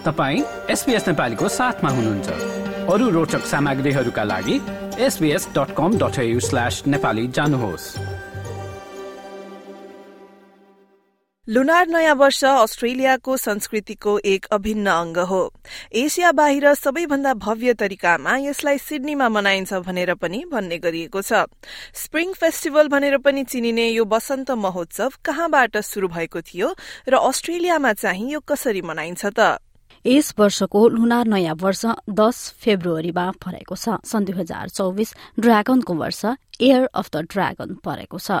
तपाईँ एसपिएस नेपालीको साथमा हुनुहुन्छ। अरू रोचक सामग्रीहरूका लागि SBS dot com dot slash Nepali जानुहोस्। लुनार नयाँ वर्ष अस्ट्रेलियाको संस्कृतिको एक अभिन्न अंग हो। एसिया बाहिर सबैभन्दा भव्य तरिकामा यसलाई सिडनीमा मनाइन्छ भनेर पनि भन्ने गरिएको छ। स्प्रिङ फेस्टिभल भनेर पनि चिनिने यो वसन्त महोत्सव कहाँबाट शुरू भएको थियो र अस्ट्रेलियामा चाहिँ यो कसरी मनाइन्छ त? यस वर्षको लुनार नयाँ वर्ष दस फेब्रुअरीमा परेको छ। सन् दुई हजार चौबिस ड्रागनको वर्ष एयर अफ द ड्रागन परेको छ।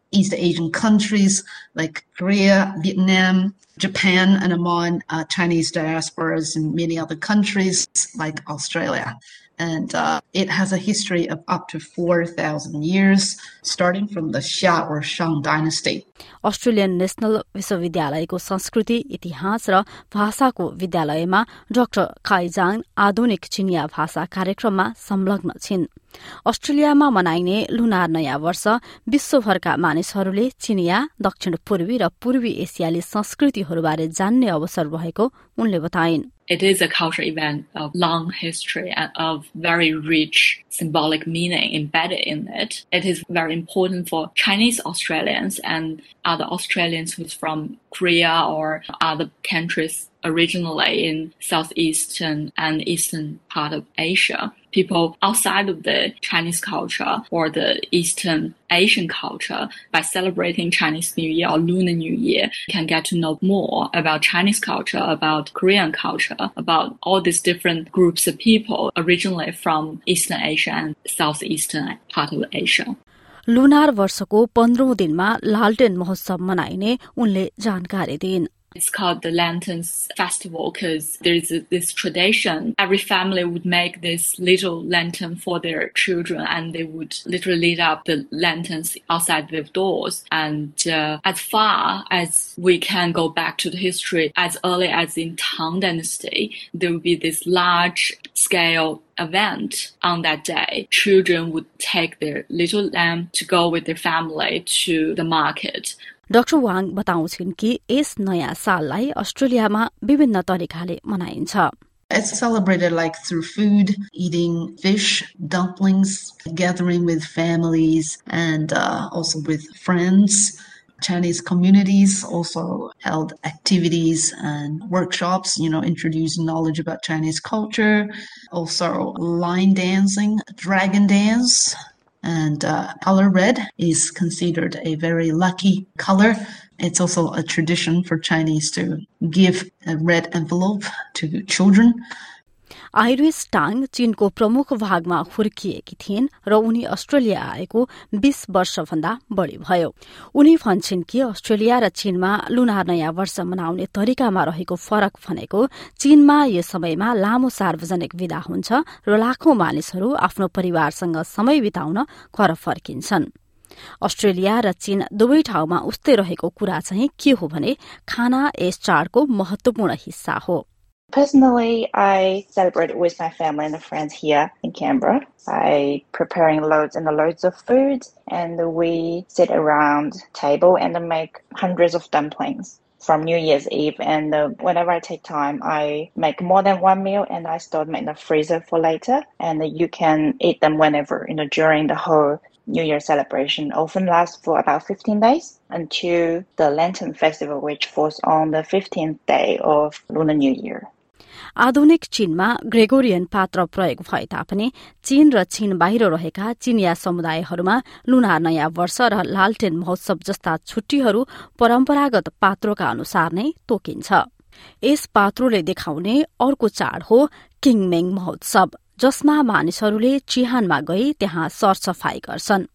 East Asian countries like Korea, Vietnam, Japan, and among uh, Chinese diasporas in many other countries like Australia. and uh, it has a history of up to 4,000 years, starting from the Xia or Shang dynasty. Australian national विश्वविद्यालयको संस्कृति इतिहास र भाषाको खाइजाङ आधुनिक चिनिया भाषा कार्यक्रममा संलग्न छिन् अस्ट्रेलियामा मनाइने लुनार नयाँ वर्ष विश्वभरका मानिसहरूले चिनिया दक्षिण पूर्वी र पूर्वी एसियाली संस्कृतिहरूबारे जान्ने अवसर रहेको उनले बताइन् it is a cultural event of long history and of very rich symbolic meaning embedded in it. It is very important for Chinese Australians and other Australians who's from Korea or other countries originally in southeastern and eastern part of Asia. People outside of the Chinese culture or the Eastern Asian culture by celebrating Chinese New Year or Lunar New Year can get to know more about Chinese culture, about Korean culture, about all these different groups of people originally from Eastern Asia and Southeastern part of Asia. Lunar वर्षको पन्ध्रौं दिनमा लालटेन महोत्सव मनाइने उनले जानकारी दिइन् it's called the Lanterns Festival because there's this tradition. Every family would make this little lantern for their children and they would literally light up the lanterns outside their doors. And uh, as far as we can go back to the history, as early as in Tang Dynasty, there would be this large scale event on that day. Children would take their little lamb to go with their family to the market. Doctor Wang बताउँछिन् कि यस नयाँ साललाई अस्ट्रेलियामा विभिन्न तरिकाले मनाइन्छ It's celebrated like through food, eating fish, dumplings, gathering with families, and uh, also with friends. Chinese communities also held activities and workshops, you know, introducing knowledge about Chinese culture, also lion dancing, dragon dance, and uh, color red is considered a very lucky color. It's also a tradition for Chinese to give a red envelope to children. Iris Tang चीनको प्रमुख भागमा हुर्किएकी थिइन् र उनी Australia आएको बीस वर्षभन्दा बढ़ी भयो। उनी भन्छन् कि अस्ट्रेलिया र चीनमा लुनार नयाँ वर्ष मनाउने तरिकामा रहेको फरक भनेको चीनमा यस समयमा लामो सार्वजनिक विदा हुन्छ र लाखौं मानिसहरू आफ्नो परिवारसँग समय बिताउन घर फर्किन्छन्। अस्ट्रेलिया र चीन दुवै ठाउँमा उस्तै रहेको कुरा चाहिँ के हो भने खाना यस चाडको महत्वपूर्ण हिस्सा हो। Personally, I celebrate with my family and friends here in Canberra by preparing loads and loads of food, and we sit around table and make hundreds of dumplings from New Year's Eve. And uh, whenever I take time, I make more than one meal and I store them in the freezer for later. And you can eat them whenever, you know, during the whole New Year celebration. Often lasts for about 15 days until the Lantern Festival, which falls on the 15th day of Lunar New Year. आधुनिक चीनमा Gregorian पात्र प्रयोग भए तापनि चीन र चीन बाहिर रहेका चिनिया समुदायहरूमा लुनार नयाँ वर्ष र लालटेन महोत्सव जस्ता छुट्टीहरू परम्परागत पात्रोका अनुसार नै तोकिन्छ। यस पात्रोले देखाउने अर्को चाड हो किङमेङ महोत्सव जसमा मानिसहरूले चिहानमा गई त्यहाँ सरसफाई गर्छन्।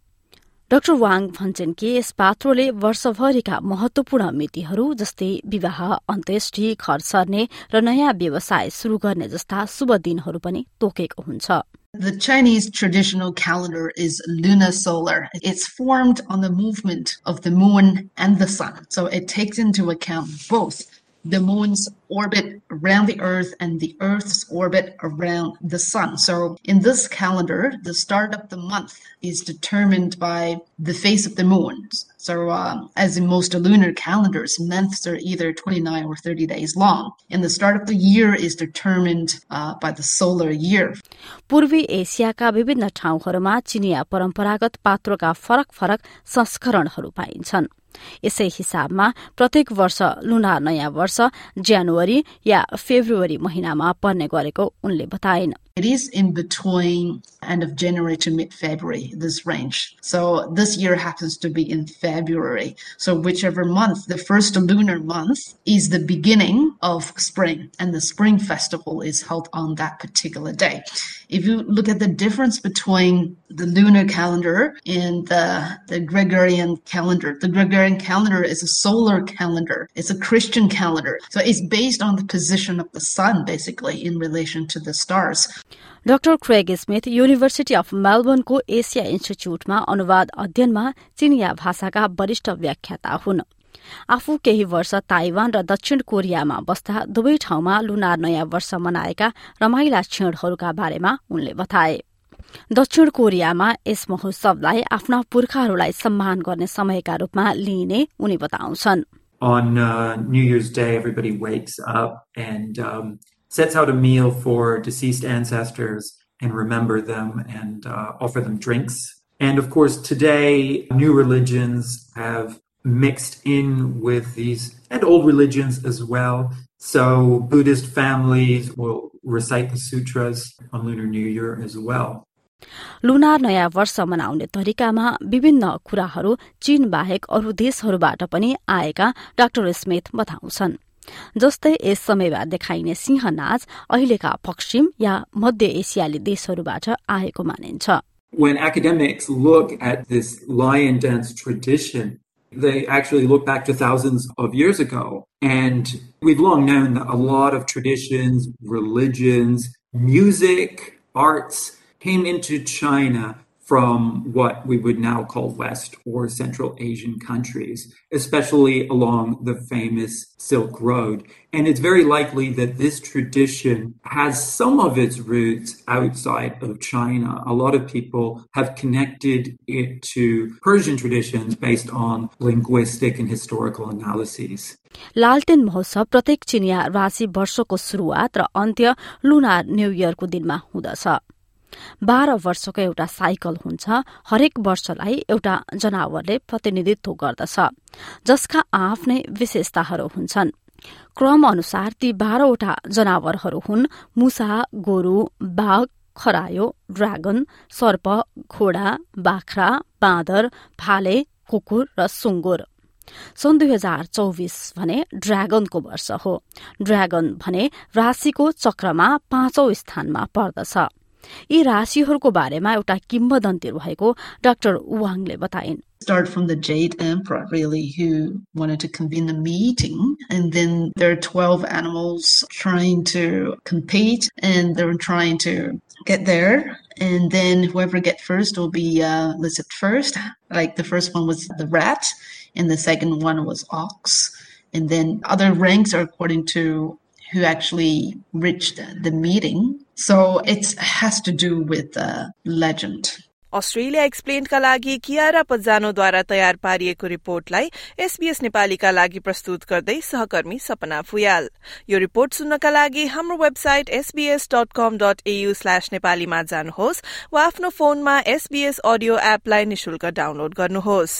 डाक्टर वाङ भन्छन् कि यस पात्रोले वर्षभरिका महत्वपूर्ण मितिहरू जस्तै विवाह अन्त्येष्टि घर सर्ने र नयाँ व्यवसाय शुरू गर्ने जस्ता शुभ दिनहरू पनि तोकेको हुन्छ The Chinese traditional calendar is lunar solar. It's formed on the movement of the moon and the sun. So it takes into account both the moon's orbit around the earth and the earth's orbit around the sun. So in this calendar, the start of the month is determined by the phase of the moon. So uh, as in most lunar calendars, months are either 29 or 30 days long. And the start of the year is determined uh, by the solar year. पूर्वी एसियाका विभिन्न ठाउँहरूमा चिनिया परम्परागत पात्रोका फरक फरक संस्करणहरू पाइन्छन् यसै हिसाबमा प्रत्येक वर्ष लुनार नयाँ वर्ष जनवरी या फेब्रुअरी महिनामा पर्ने गरेको उनले बताइन्। End of January to mid February, this range. So this year happens to be in February. So whichever month, the first lunar month is the beginning of spring and the spring festival is held on that particular day. If you look at the difference between the lunar calendar and the, the Gregorian calendar, the Gregorian calendar is a solar calendar. It's a Christian calendar. So it's based on the position of the sun, basically, in relation to the stars. Doctor Craig Smith university of मेलबर्नको Asia इन्स्टिच्यूटमा अनुवाद अध्ययनमा चिनिया भाषाका वरिष्ठ व्याख्याता हुन्। आफू केही वर्ष Taiwan र दक्षिण कोरियामा बस्दा दुवै ठाउँमा लुनार नयाँ वर्ष मनाएका रमाइला क्षणहरूका बारेमा उनले बताए। दक्षिण कोरियामा यस महोत्सवलाई आफ्ना पुर्खाहरूलाई सम्मान गर्ने समयका रूपमा लिइने उनी बताउँछन्। On uh, New Year's Day, everybody wakes up um, sets out a meal for deceased ancestors and remember them and uh, offer them drinks. And of course, today, new religions have mixed in with these and old religions as well. So Buddhist families will recite the sutras on Lunar New Year as well. Lunar नयाँ वर्ष मनाउने तरिकामा विभिन्न कुराहरू चीन बाहेक अरू देशहरूबाट पनि आएका डाक्टर स्मिथ बताउँछन् जस्तै यस समयमा देखाइने सिंह नाच अहिलेका पश्चिम या मध्य एसियाली देशहरूबाट आएको मानिन्छ When academics look at this lion dance tradition, they actually look back to thousands of years ago. And we've long known that a lot of traditions, religions, music, arts came into China from what we would now call West or Central Asian countries, especially along the famous Silk Road. And it's very likely that this tradition has some of its roots outside of China. A lot of people have connected it to Persian traditions based on linguistic and historical analyses. लालटेन महोत्सव प्रत्येक चिनिया राशि वर्षको शुरूआत र अन्त्य lunar new इयरको दिनमा हुँदछ बाह्र वर्षको एउटा साइकल हुन्छ हरेक वर्षलाई एउटा जनावरले प्रतिनिधित्व गर्दछ जसका आफ्नै विशेषताहरू हुन्छन्। क्रम अनुसार ती बाह्रवटा जनावरहरू हुन् मुसा गोरु बाघ खरायो ड्रागन सर्प घोडा बाख्रा बाँदर भाले कुकुर र सुँगुर। सन् दुई हजार चौबिस भने ड्रागनको वर्ष हो। ड्रागन भने राशिको चक्रमा पाँचौं स्थानमा पर्दछ। यी राशिहरूको बारेमा एउटा किम्बदन्ती रहेको डाक्टर वाङले बताइन् start from the Jade Emperor, really, who wanted to convene a meeting. And then there are 12 animals trying to compete and they're trying to get there. And then whoever get first will be uh, listed first. Like the first one was the rat, and the second one was ox. And then other ranks are according to who actually reached the meeting. So it has to do with the legend. Australia एक्सप्लेनका लागि कियारा पजानोद्वारा तयार पारिएको रिपोर्टलाई SBS नेपालीका लागि प्रस्तुत गर्दै सहकर्मी सपना फुयाल यो report सुन्नका लागि हाम्रो website SBS dot com dot AU slash नेपालीमा जानुहोस् वा आफ्नो फोनमा एसबीएस अडियो एपलाई निशुल्क डाउनलोड गर्नुहोस्